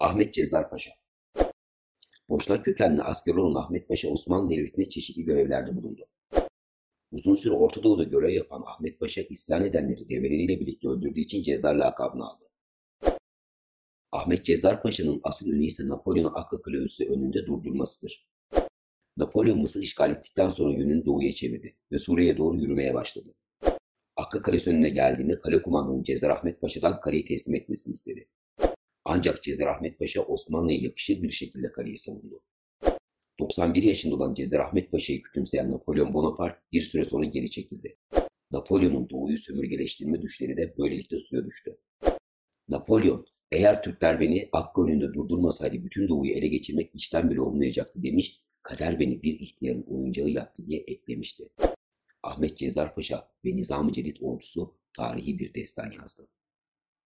Ahmet Cezar Paşa Boşnak kökenli asker olan Ahmet Paşa Osmanlı Devleti'nde çeşitli görevlerde bulundu. Uzun süre Orta Doğu'da görev yapan Ahmet Paşa isyan edenleri develeriyle birlikte öldürdüğü için Cezar lakabını aldı. Ahmet Cezar Paşa'nın asıl ünü ise Napolyon'u Akka Kalesi önünde durdurmasıdır. Napolyon Mısır işgal ettikten sonra yönünü doğuya çevirdi ve Suriye'ye doğru yürümeye başladı. Akka Kalesi önüne geldiğinde kale kumandanı Cezar Ahmet Paşa'dan kaleyi teslim etmesini istedi. Ancak Cezar Ahmet Paşa Osmanlı'ya yakışır bir şekilde kaleyi savundu. 91 yaşında olan Cezar Ahmet Paşa'yı küçümseyen Napolyon Bonaparte bir süre sonra geri çekildi. Napolyon'un doğuyu sömürgeleştirme düşleri de böylelikle suya düştü. Napolyon, eğer Türkler beni Akka önünde durdurmasaydı bütün doğuyu ele geçirmek işten bile olmayacaktı demiş, kader beni bir ihtiyarın oyuncağı yaptı diye eklemişti. Ahmet Cezar Paşa ve Nizam-ı Celil ordusu tarihi bir destan yazdı.